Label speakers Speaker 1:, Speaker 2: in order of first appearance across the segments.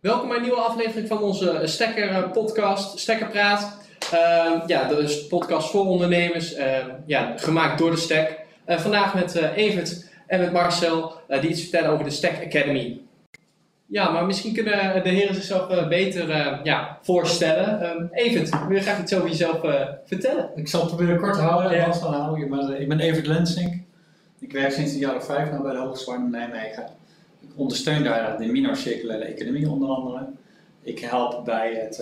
Speaker 1: Welkom bij een nieuwe aflevering van onze Stekker eh, podcast, Stekker Praat. Uh, ja, dat is een podcast voor ondernemers, uh, ja, gemaakt door de Stek. Uh, vandaag met Evert en met Marcel, die iets vertellen over de Stek Academy. Ja, maar misschien kunnen de heren zichzelf beter ja, voorstellen. Ehm, Evert, wil je graag iets over jezelf vertellen?
Speaker 2: Ik zal het proberen kort te houden, ja. ik ben Evert Lensink. Ik werk sinds de jaren vijf nou bij de Hogeschool in Nijmegen. Ik ondersteun daar de minor circulaire economie onder andere. Ik help bij het,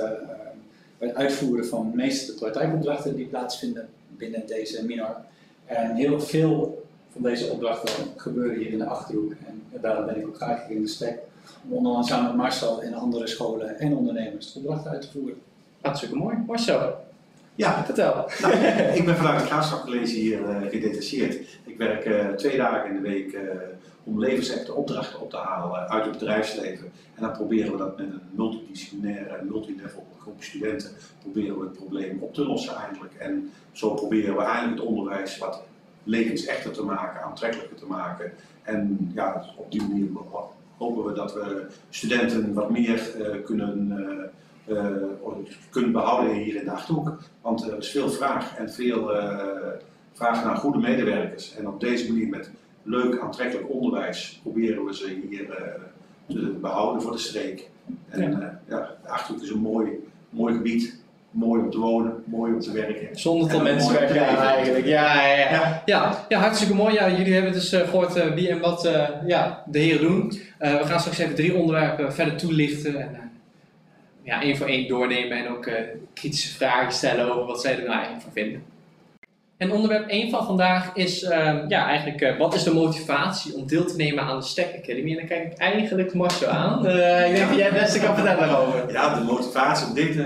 Speaker 2: bij het uitvoeren van de meeste praktijkopdrachten die plaatsvinden binnen deze minor. En heel veel van deze opdrachten gebeuren hier in de Achterhoek. En daarom ben ik ook graag in de stek. Om onder andere samen met Marcel en andere scholen en ondernemers de opdrachten uit te voeren.
Speaker 1: Hartstikke mooi. Marcel,
Speaker 3: ja,
Speaker 1: vertel.
Speaker 3: Nou, ik ben vanuit het Graafschapcollege hier uh, gedetacheerd. Ik werk uh, twee dagen in de week uh, om levensechte opdrachten op te halen uit het bedrijfsleven. En dan proberen we dat met een multidisciplinaire, multilevel groep studenten, proberen we het probleem op te lossen eigenlijk. En zo proberen we eigenlijk het onderwijs wat levensechter te maken, aantrekkelijker te maken. En ja, op die manier hopen we dat we studenten wat meer kunnen kunnen behouden hier in de Achterhoek. Want er is veel vraag en veel uh, vraag naar goede medewerkers. En op deze manier met leuk, aantrekkelijk onderwijs proberen we ze hier uh, te behouden voor de streek. En ja. ja, de Achterhoek is een mooi, mooi gebied. Mooi om te wonen, mooi om te werken.
Speaker 1: Zonder tot mensen weggaan eigenlijk. Ja, ja, ja. ja. ja, hartstikke mooi. Ja, jullie hebben dus gehoord wie en wat ja, de heren doen. we gaan straks even drie onderwerpen verder toelichten. En, ja, één voor één doornemen en ook uh, kritische vragen stellen over wat zij er nou eigenlijk van vinden. En onderwerp 1 van vandaag is uh, ja, eigenlijk uh, wat is de motivatie om deel te nemen aan de Stack Academy? En dan kijk ik eigenlijk Marcel aan. Uh, ik denk dat jij het beste kan vertellen daarover.
Speaker 3: Ja, de motivatie om dit,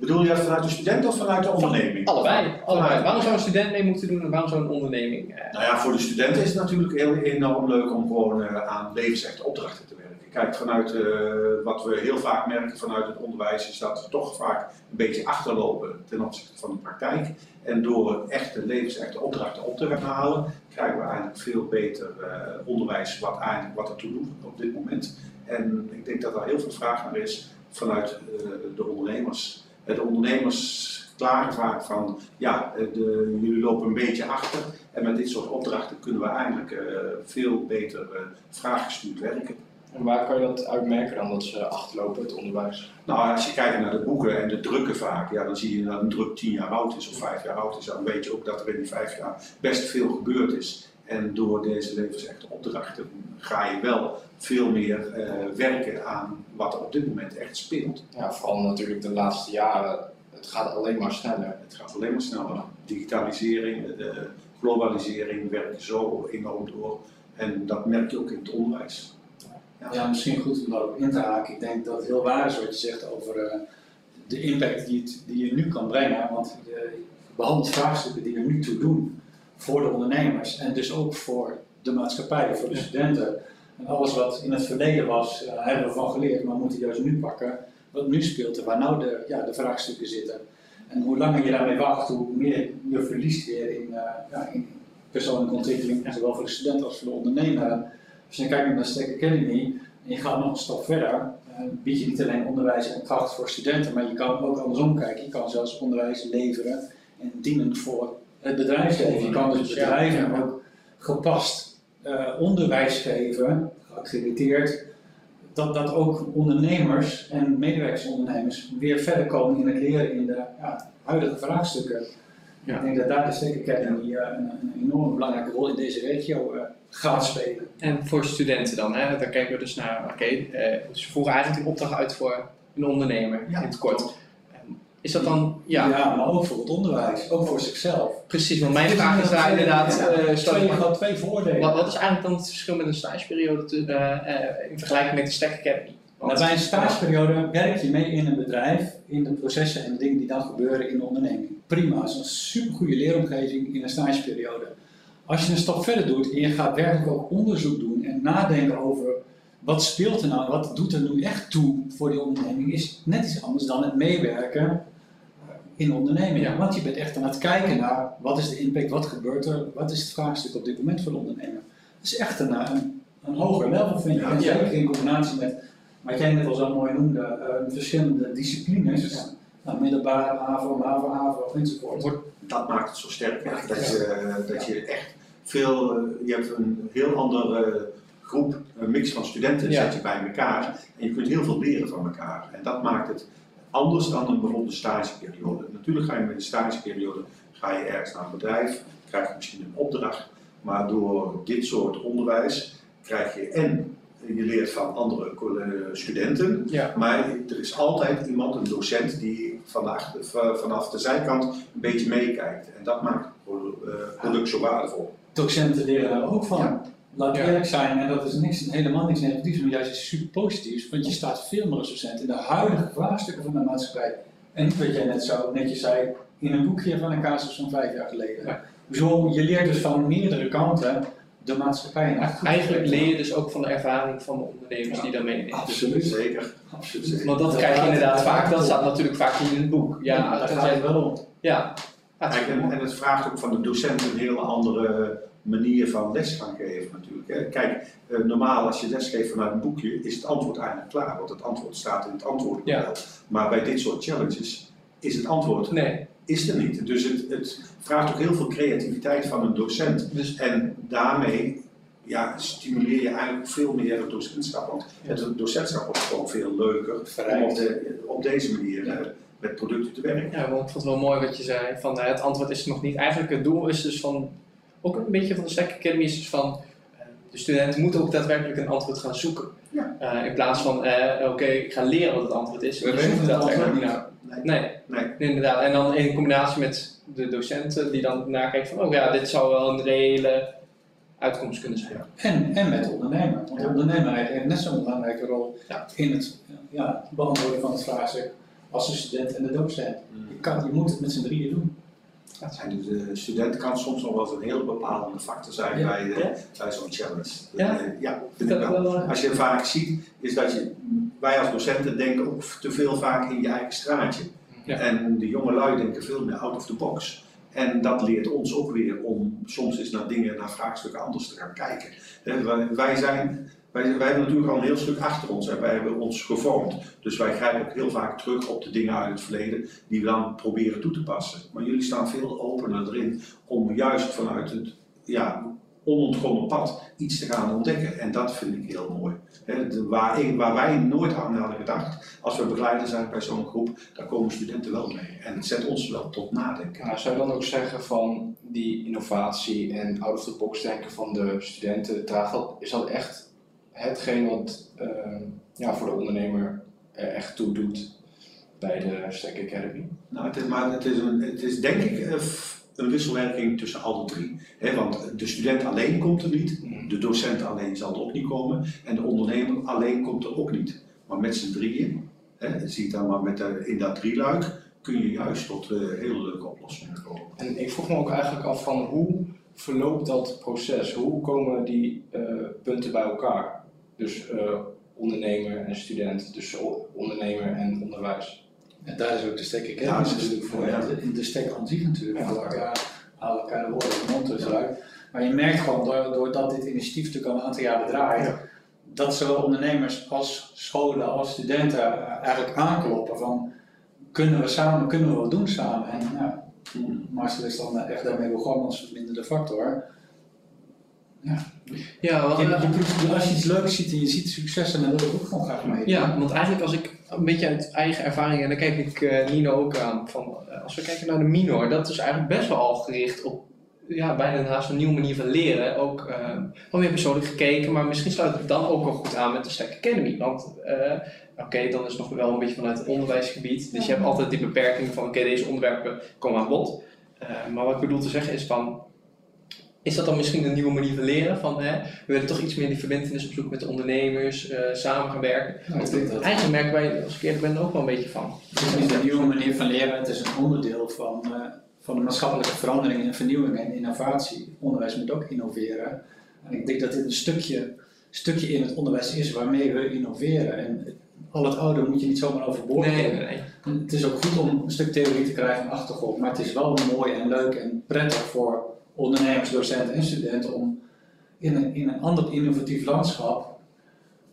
Speaker 3: bedoel je dat vanuit de student of vanuit de onderneming?
Speaker 1: Allebei. allebei. Waarom zou een student mee moeten doen en waarom zou een onderneming?
Speaker 3: Nou ja, voor de studenten is het natuurlijk heel enorm leuk om gewoon aan levensechte opdrachten te werken. Kijk, vanuit uh, wat we heel vaak merken vanuit het onderwijs is dat we toch vaak een beetje achterlopen ten opzichte van de praktijk. En door echte levensechte opdrachten op te gaan halen, krijgen we eigenlijk veel beter uh, onderwijs wat, eigenlijk, wat ertoe doet op dit moment. En ik denk dat er heel veel vraag naar is vanuit uh, de ondernemers. De ondernemers klagen vaak van, ja, de, jullie lopen een beetje achter. En met dit soort opdrachten kunnen we eigenlijk veel beter vraaggestuurd werken.
Speaker 2: En waar kan je dat uitmerken dan dat ze achterlopen, het onderwijs?
Speaker 3: Nou, als je kijkt naar de boeken en de drukken vaak, ja, dan zie je dat een druk tien jaar oud is of vijf jaar oud is. Dan weet je ook dat er in die vijf jaar best veel gebeurd is. En door deze levensechte opdrachten ga je wel veel meer uh, werken aan wat er op dit moment echt speelt.
Speaker 2: Ja, vooral natuurlijk de laatste jaren. Het gaat alleen maar sneller.
Speaker 3: Het gaat alleen maar sneller. Digitalisering, de globalisering werkt zo enorm door. En dat merk je ook in het onderwijs.
Speaker 2: Ja, misschien goed om daar ook in te haken. Ik denk dat het heel waar is wat je zegt over uh, de impact die, het, die je nu kan brengen. Want je behandelt vraagstukken die er nu toe doen voor de ondernemers en dus ook voor de maatschappij, voor de studenten. En alles wat in het verleden was, uh, hebben we van geleerd, maar we moeten juist nu pakken wat nu speelt en waar nou de, ja, de vraagstukken zitten. En hoe langer je daarmee wacht, hoe meer je verliest weer in, uh, ja, in persoonlijke ontwikkeling, zowel voor de student als voor de ondernemer. Als je kijkt naar de Stack Academy en je gaat nog een stap verder, uh, bied je niet alleen onderwijs en kracht voor studenten, maar je kan ook andersom kijken. Je kan zelfs onderwijs leveren en dienen voor het bedrijfsleven. Je kan dus bedrijven ook gepast uh, onderwijs geven, geaccrediteerd, dat, dat ook ondernemers en medewerkersondernemers weer verder komen in het leren in de ja, huidige vraagstukken. Ja. Ik denk dat daar de Stack Academy uh, een, een enorm belangrijke rol in deze regio gaat spelen.
Speaker 1: En voor studenten dan, hè? dan kijken we dus naar, oké, okay, uh, ze voeren eigenlijk een opdracht uit voor een ondernemer in het kort. Ehm, is dat dan,
Speaker 2: ja. ja, maar ook voor het onderwijs, ook voor zichzelf.
Speaker 1: Precies, want mijn vraag is daar inderdaad.
Speaker 2: Ja, uh, twee, twee voordelen.
Speaker 1: Wat, wat, is eigenlijk dan het verschil met een stageperiode te, uh, in vergelijking met de Stack Academy?
Speaker 2: Nou, bij een stageperiode werk je mee in een bedrijf, in de processen en de dingen die dan gebeuren in de onderneming. Prima, het is een supergoeie leeromgeving in een stageperiode. Als je een stap verder doet en je gaat werkelijk ook onderzoek doen en nadenken over wat speelt er nou, wat doet er nu echt toe voor die onderneming, is net iets anders dan het meewerken in onderneming. Want je bent echt aan het kijken naar wat is de impact, wat gebeurt er, wat is het vraagstuk op dit moment voor de ondernemer. Dat is echt een, een, een hoger level vind ik. En zeker in combinatie met wat jij net al zo mooi noemde, eh, verschillende disciplines,
Speaker 1: Ja.
Speaker 2: nou, middelbare AVO, MAVO, AVO enzovoort.
Speaker 3: Dat maakt het zo sterk. Ja, dat, je, eh, dat je echt veel, eh, je hebt een heel andere groep, een mix van studenten zet je bij elkaar en je kunt heel veel leren van elkaar. En dat maakt het anders dan een bijvoorbeeld stageperiode. Natuurlijk ga je met een stageperiode ga je ergens naar een bedrijf, krijg je misschien een opdracht, maar door dit soort onderwijs krijg je en je leert van andere colle- studenten,
Speaker 1: Ja.
Speaker 3: maar er is altijd iemand, een docent, die van de vanaf de zijkant een beetje meekijkt. En dat maakt het eh, product zo waardevol.
Speaker 2: Docenten leren daar ook van.
Speaker 3: Ja.
Speaker 2: Laat
Speaker 1: Ja.
Speaker 2: eerlijk zijn, en dat is niks, helemaal niks negatiefs, maar juist iets super positiefs, want je staat veel meer als docent in de huidige vraagstukken van de maatschappij. En wat jij net zo netjes zei, in een boekje van een casus van vijf jaar geleden.
Speaker 1: Ja.
Speaker 2: Zo, je leert dus van meerdere kanten de maatschappij in.
Speaker 1: Eigenlijk leer je dus ook van de ervaring van de ondernemers
Speaker 2: Ja.
Speaker 1: die daarmee nemen.
Speaker 2: Absoluut.
Speaker 3: Zeker. Absoluut. zeker.
Speaker 1: Want dat
Speaker 2: Dat
Speaker 1: krijg je inderdaad vaak, dat staat natuurlijk vaak in het boek. Ja, dat
Speaker 2: gaat het wel om.
Speaker 1: ja.
Speaker 3: En, en het vraagt ook van de docent een hele andere manier van les gaan geven natuurlijk. Hè. Kijk, eh, normaal als je les geeft vanuit een boekje is het antwoord eigenlijk klaar, want het antwoord staat in het antwoordmodel.
Speaker 1: Ja.
Speaker 3: Maar bij dit soort challenges is het antwoord
Speaker 1: Nee,
Speaker 3: is er niet. Dus het, het vraagt ook heel veel creativiteit van een docent.
Speaker 1: dus
Speaker 3: En daarmee ja, stimuleer je eigenlijk veel meer het docentschap. Want het docentschap wordt gewoon veel leuker om op, de, op deze manier eh, met producten te werken.
Speaker 1: Ja, want ik vond het wel mooi wat je zei. Van, eh, het antwoord is er nog niet. Eigenlijk het doel is dus van, ook een beetje van de Stack Academy is dus van, de studenten moeten ook daadwerkelijk een antwoord gaan zoeken.
Speaker 3: Ja.
Speaker 1: Eh, in plaats van, eh, oké, ik ga leren wat het antwoord is.
Speaker 2: We weten het
Speaker 1: daadwerkelijk naar-
Speaker 3: Nee,
Speaker 1: Nee,
Speaker 3: nee.
Speaker 1: nee, inderdaad. En dan in combinatie met de docenten die dan nakijken van, oh ja, dit zou wel een reële uitkomst kunnen zijn.
Speaker 2: En, en met de ondernemer. Want de ondernemer heeft net zo'n belangrijke rol
Speaker 1: Ja.
Speaker 2: in het ja, beantwoorden van het vraagstuk als de student en de docent. Je, kan, je moet het met z'n drieën doen.
Speaker 3: En de student kan soms nog wel eens een hele bepalende factor zijn
Speaker 2: Ja.
Speaker 3: bij,
Speaker 1: Ja.
Speaker 3: bij zo'n challenge.
Speaker 1: Ja?
Speaker 3: Eh, ja, vind ik
Speaker 1: Dat
Speaker 3: wel.
Speaker 1: wel, eh,
Speaker 3: Als je vaak ziet, is dat je, wij als docenten denken ook te veel vaak in je eigen straatje. En de jonge lui denken veel meer out of the box. En dat leert ons ook weer om soms eens naar dingen, naar vraagstukken anders te gaan kijken. Wij- Wij, zijn, wij, wij hebben natuurlijk al een heel stuk achter ons en wij hebben ons gevormd. Dus wij grijpen ook heel vaak terug op de dingen uit het verleden die we dan proberen toe te passen. Maar jullie staan veel opener erin om juist vanuit het ja, onontgonnen pad iets te gaan ontdekken. En dat vind ik heel mooi. Waar, waar wij nooit aan hadden gedacht, als we begeleider zijn bij zo'n groep, daar komen studenten wel mee. En het zet ons wel tot nadenken.
Speaker 4: Zou je dan ook zeggen van die innovatie en out of the box denken van de studenten, is dat echt hetgeen wat eh, ja, voor de ondernemer er echt toe doet bij de Stack Academy?
Speaker 3: Nou, het is, maar het is, een, het is denk ik eh, een wisselwerking tussen alle drie. Want de student alleen komt er niet, de docent alleen zal er ook niet komen en de ondernemer alleen komt er ook niet. Maar met z'n drieën, hè, zie je dan maar met, de- in dat drieluik, kun je juist tot eh, hele leuke oplossingen komen.
Speaker 4: En ik vroeg me ook eigenlijk af van hoe verloopt dat proces? Hoe komen die eh, punten bij elkaar? Dus eh, ondernemer en student, dus ondernemer en onderwijs.
Speaker 2: En daar is ook de Stack Academy
Speaker 3: Ja, dat is-
Speaker 2: natuurlijk voor.
Speaker 3: ja.
Speaker 2: De, de Stack aan zich natuurlijk
Speaker 4: Ja.
Speaker 2: Ja, haal elkaar de woorden de mond tussenuit. Maar je merkt gewoon, door- doordat dit initiatief natuurlijk al een aantal jaren draait, dat zowel ondernemers als scholen als studenten eh, eigenlijk aankloppen van kunnen we samen, kunnen we wat doen samen. En ja, Marcel is dan echt daarmee begonnen als verminderde factor.
Speaker 1: Ja, wat,
Speaker 2: Je, je proeft- als je iets leuks ziet en je ziet succes, dan wil ik ook gewoon graag mee.
Speaker 1: Ja, want eigenlijk als ik een beetje uit eigen ervaring, en dan kijk ik eh, Nino ook aan, van, eh, als we kijken naar de minor, dat is eigenlijk best wel al gericht op ja, bijna haast een nieuwe manier van leren. Ook eh, wel meer persoonlijk gekeken, maar misschien sluit het dan ook wel goed aan met de Stack Academy. Want eh, oké, dan is het nog wel een beetje vanuit het onderwijsgebied. Dus je hebt altijd die beperking van oké, deze onderwerpen komen aan bod. Eh, maar wat ik bedoel te zeggen is van, is dat dan misschien een nieuwe manier van leren? Van, hè, we willen toch iets meer die verbindenis opzoeken met de ondernemers, eh, samen gaan werken.
Speaker 2: Ja, ik denk dat
Speaker 1: Eigenlijk merken wij, als ik eerlijk ben, er ook wel een beetje van.
Speaker 2: Het is niet een nieuwe manier van leren, het is een onderdeel van, eh, van de maatschappelijke verandering en vernieuwing en innovatie. Onderwijs moet ook innoveren. En ik denk dat dit een stukje, stukje in het onderwijs is waarmee we innoveren. En al het oude moet je niet zomaar overboord
Speaker 1: Nee,
Speaker 2: gooien.
Speaker 1: nee,
Speaker 2: Het is ook goed om een stuk theorie te krijgen en achtergrond, maar het is wel mooi en leuk en prettig voor ondernemers, docenten en studenten om in een, in een ander innovatief landschap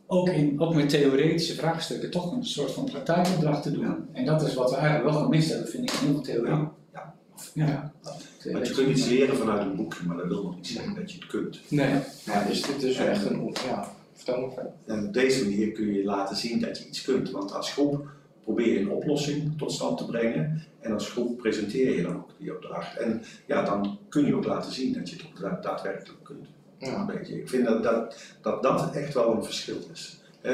Speaker 2: ook, in, ook met theoretische vraagstukken toch een soort van praktijkopdracht te doen. En dat is wat we eigenlijk wel gemist hebben, vind ik, in heel veel theorie.
Speaker 3: Ja, ja. Want je kunt iets leren vanuit een boekje, maar dat wil nog niet zeggen dat je het kunt.
Speaker 1: Nee.
Speaker 4: Ja, dus dit is echt een, ja, vertel verder.
Speaker 3: En op deze manier kun je laten zien dat je iets kunt. Want als groep probeer je een oplossing tot stand te brengen. En als groep presenteer je dan ook die opdracht. En ja, dan kun je ook laten zien dat je het ook da- daadwerkelijk kunt.
Speaker 4: Ja.
Speaker 3: Een beetje. Ik vind dat dat, dat dat echt wel een verschil is. Eh,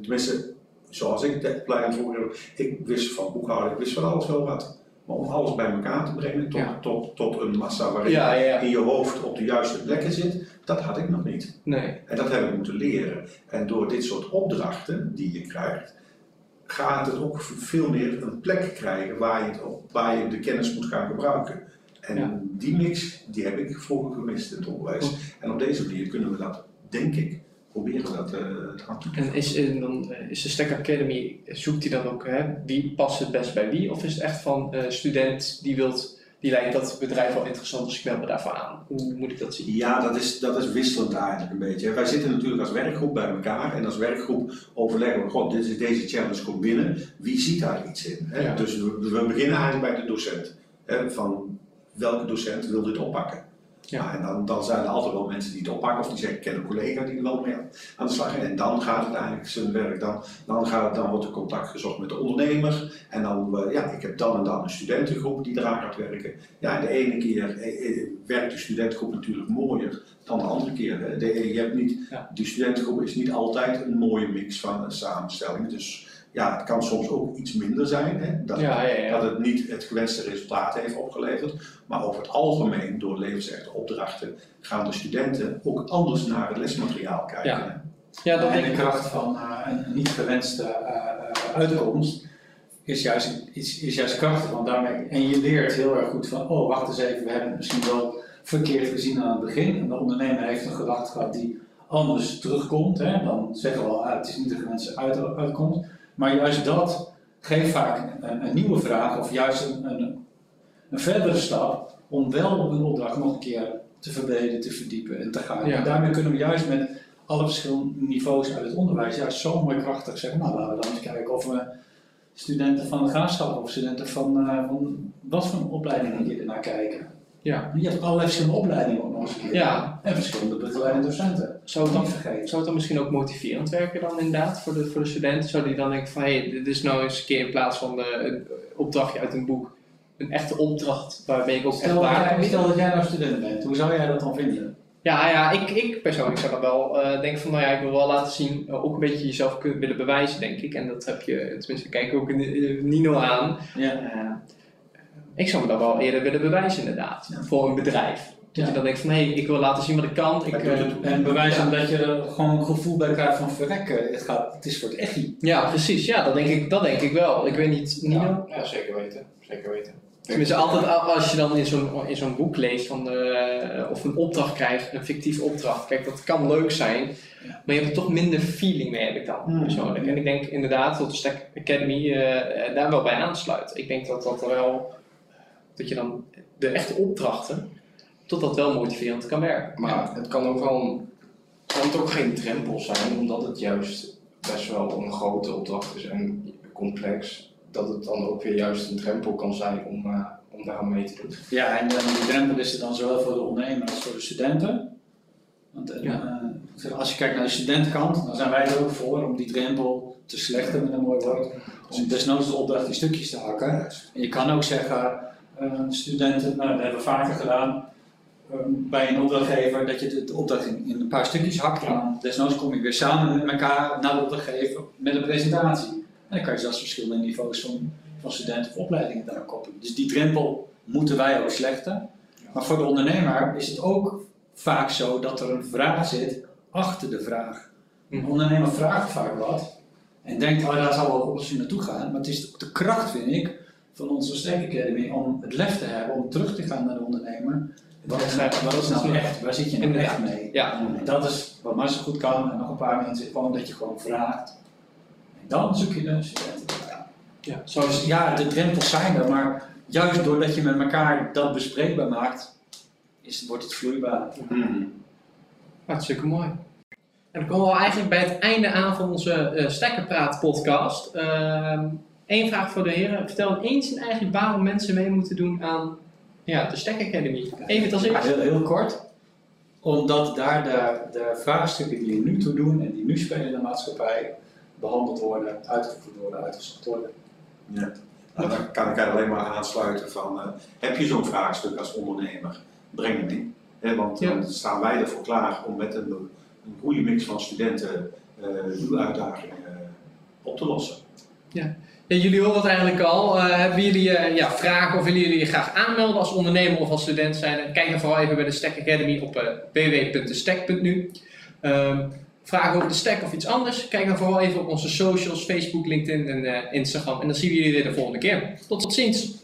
Speaker 3: tenminste, zoals ik de opleiding voor heb, ik wist van boekhouden, ik wist van alles wel wat. Maar om alles bij elkaar te brengen tot,
Speaker 1: Ja.
Speaker 3: tot, tot een massa waarin
Speaker 1: Ja,
Speaker 3: in je hoofd op de juiste plekken zit, dat had ik nog niet.
Speaker 1: Nee.
Speaker 3: En dat heb ik moeten leren. En door dit soort opdrachten die je krijgt, gaat het ook veel meer een plek krijgen waar je, het op, waar je de kennis moet gaan gebruiken. En
Speaker 1: Ja.
Speaker 3: die mix, die heb ik vroeger gemist in het onderwijs. En op deze manier kunnen we dat, denk ik, proberen dat eh, te gaan toepassen.
Speaker 1: En is, en dan, eh, is de Stack Academy, zoekt die dan ook, hè, wie past het best bij wie? Of is het echt van eh student die wilt, die lijkt dat bedrijf wel interessant, dus ik meld me daarvoor aan? Hoe moet ik dat zien?
Speaker 3: Ja, dat is, dat is wisselend eigenlijk een beetje. Wij zitten natuurlijk als werkgroep bij elkaar en als werkgroep overleggen we, god, dit is, deze challenge komt binnen, wie ziet daar iets in? Hè?
Speaker 1: Ja.
Speaker 3: Dus we, we beginnen eigenlijk bij de docent. Hè? Van welke docent wil dit oppakken?
Speaker 1: Ja.
Speaker 3: Ja, en dan, dan zijn er altijd wel mensen die het oppakken of die zeggen, ik ken een collega die er wel mee aan de slag is. En dan gaat het eigenlijk zijn werk, dan, dan, gaat het, dan wordt er contact gezocht met de ondernemer. En dan, eh, ja, ik heb dan en dan een studentengroep die eraan gaat werken. Ja, en de ene keer eh, eh, werkt de studentengroep natuurlijk mooier dan de andere keer. De, je hebt niet,
Speaker 1: Ja.
Speaker 3: Die studentengroep is niet altijd een mooie mix van een samenstelling. Dus ja, het kan soms ook iets minder zijn. Hè. Dat,
Speaker 1: Ja, ja, ja.
Speaker 3: dat het niet het gewenste resultaat heeft opgeleverd. Maar over het algemeen, door levensechte opdrachten, gaan de studenten ook anders naar het lesmateriaal kijken.
Speaker 1: Ja. dat
Speaker 2: en
Speaker 1: denk
Speaker 2: de
Speaker 1: ik.
Speaker 2: kracht van eh, een niet gewenste eh, eh, uitkomst is juist, is, is juist krachtig. Want daarmee, en je leert heel erg goed van, oh wacht eens even, we hebben het misschien wel verkeerd gezien aan het begin. En de ondernemer heeft een gedachte gehad die anders terugkomt. Hè? Dan zeggen we al, ah, het is niet de gewenste uit, uitkomst. Maar juist dat geeft vaak een, een nieuwe vraag of juist een, een, een verdere stap om wel een opdracht nog een keer te verbeteren, te verdiepen en te gaan.
Speaker 1: Ja.
Speaker 2: En daarmee kunnen we juist met alle verschillende niveaus uit het onderwijs juist zo mooi krachtig zeggen, nou laten we dan eens kijken of we studenten van het graafschap of studenten van, eh, van wat voor opleidingen die ernaar kijken.
Speaker 1: Ja.
Speaker 2: Je hebt allerlei verschillende opleidingen ook nog eens een keer.
Speaker 1: Ja.
Speaker 2: En verschillende begeleidende docenten.
Speaker 1: Zou het, dan, zou het dan misschien ook motiverend werken dan inderdaad voor de, voor de studenten? Zou die dan denken van hé, hey, dit is nou eens een keer in plaats van de, een opdrachtje uit een boek, een echte opdracht waarmee ik ook echt
Speaker 2: Stel
Speaker 1: waarde kan
Speaker 2: stel dat jij nou student bent, hoe zou jij dat dan vinden?
Speaker 1: Ja, ja ik, ik persoonlijk zou dan wel eh, denken van, nou ja, ik wil wel laten zien, eh, ook een beetje jezelf kunnen willen bewijzen, denk ik. En dat heb je, tenminste, kijk ook in, in Nino aan.
Speaker 2: Ja.
Speaker 1: Eh, ik zou me dan wel eerder willen bewijzen, inderdaad,
Speaker 2: Ja.
Speaker 1: voor een bedrijf. Dat
Speaker 2: Ja.
Speaker 1: je dan denkt van, hé, hey, ik wil laten zien wat ik kan. Ik,
Speaker 2: En bewijzen dat je gewoon een gevoel bij elkaar van verrekken, het, gaat, het is voor het echi.
Speaker 1: ja, precies. Ja, dat denk ik, dat denk ik wel. Ik weet niet, Nino?
Speaker 4: Ja, ja, zeker weten. Zeker weten.
Speaker 1: Tenminste, altijd als je dan in zo'n, in zo'n boek leest van, eh, of een opdracht krijgt, een fictieve opdracht. Kijk, dat kan leuk zijn,
Speaker 2: Ja.
Speaker 1: maar je hebt er toch minder feeling mee, heb ik dan
Speaker 3: Hmm.
Speaker 1: persoonlijk. En ik denk inderdaad dat de Stack Academy eh, eh, daar wel bij aansluit. Ik denk dat dat er wel, dat je dan de echte opdrachten, tot dat wel motiverend kan werken.
Speaker 4: Maar het kan ook wel kan het ook geen drempel zijn, omdat het juist best wel een grote opdracht is en complex. Dat het dan ook weer juist een drempel kan zijn om, eh, om daar aan mee te doen.
Speaker 2: Ja, en eh, die drempel is er dan zowel voor de ondernemer als voor de studenten. Want eh,
Speaker 1: Ja.
Speaker 2: als je kijkt naar de studentenkant, dan zijn wij er ook voor om die drempel te slechten met een mooi woord. Om desnoods de opdracht in stukjes te hakken. En je kan ook zeggen, studenten, nou, dat hebben we vaker gedaan, eh, bij een opdrachtgever, dat je de, opdracht in, in een paar stukjes hakt. En dan desnoods kom je weer samen met elkaar naar de opdrachtgever met een presentatie. En dan kan je zelfs verschillende niveaus van, van studenten of opleidingen daaraan koppelen. Dus die drempel moeten wij ook slechten. Maar voor de ondernemer is het ook vaak zo dat er een vraag zit achter de vraag. Een
Speaker 1: Mhm.
Speaker 2: ondernemer vraagt vaak wat en denkt, oh daar zal wel oplossing naartoe gaan. Maar het is de kracht, vind ik, van onze Stack Academy om het lef te hebben om terug te gaan naar de ondernemer. Wat is nou, wat is nou echt? Waar zit je nou echt mee?
Speaker 1: Ja.
Speaker 2: En dat is wat Marcel goed kan en nog een paar mensen, gewoon dat je gewoon vraagt. En dan zoek je de studenten. Ja.
Speaker 1: Zo
Speaker 2: Dus ja, de drempels zijn er, maar juist doordat je met elkaar dat bespreekbaar maakt, is, wordt het vloeibaar.
Speaker 3: Mhm.
Speaker 1: hartstikke mooi. En dan komen we al eigenlijk bij het einde aan van onze eh Stekkerpraat podcast. Eén vraag voor de heren. Vertel eens en eigenlijk waarom mensen mee moeten doen aan ja, de Stek Academy. Even als eerste.
Speaker 2: Heel, heel kort. Omdat daar de, de vraagstukken die er nu toe doen en die nu spelen in de maatschappij behandeld worden, uitgevoerd worden, uitgezocht worden.
Speaker 3: Ja. Nou, dan kan ik er alleen maar aansluiten van, eh, heb je zo'n vraagstuk als ondernemer, breng hem in. Hè, want
Speaker 1: Ja.
Speaker 3: dan staan wij ervoor klaar om met een, een goede mix van studenten eh uw uitdagingen eh, op te lossen.
Speaker 1: Ja, jullie horen het eigenlijk al. Eh, hebben jullie eh, ja, vragen of willen jullie je graag aanmelden als ondernemer of als student zijn? Kijk dan vooral even bij de Stack Academy op eh www.destack.nu. Ehm, vragen over de Stack of iets anders? Kijk dan vooral even op onze socials, Facebook, LinkedIn en Instagram. En dan zien we jullie weer de volgende keer. Tot ziens!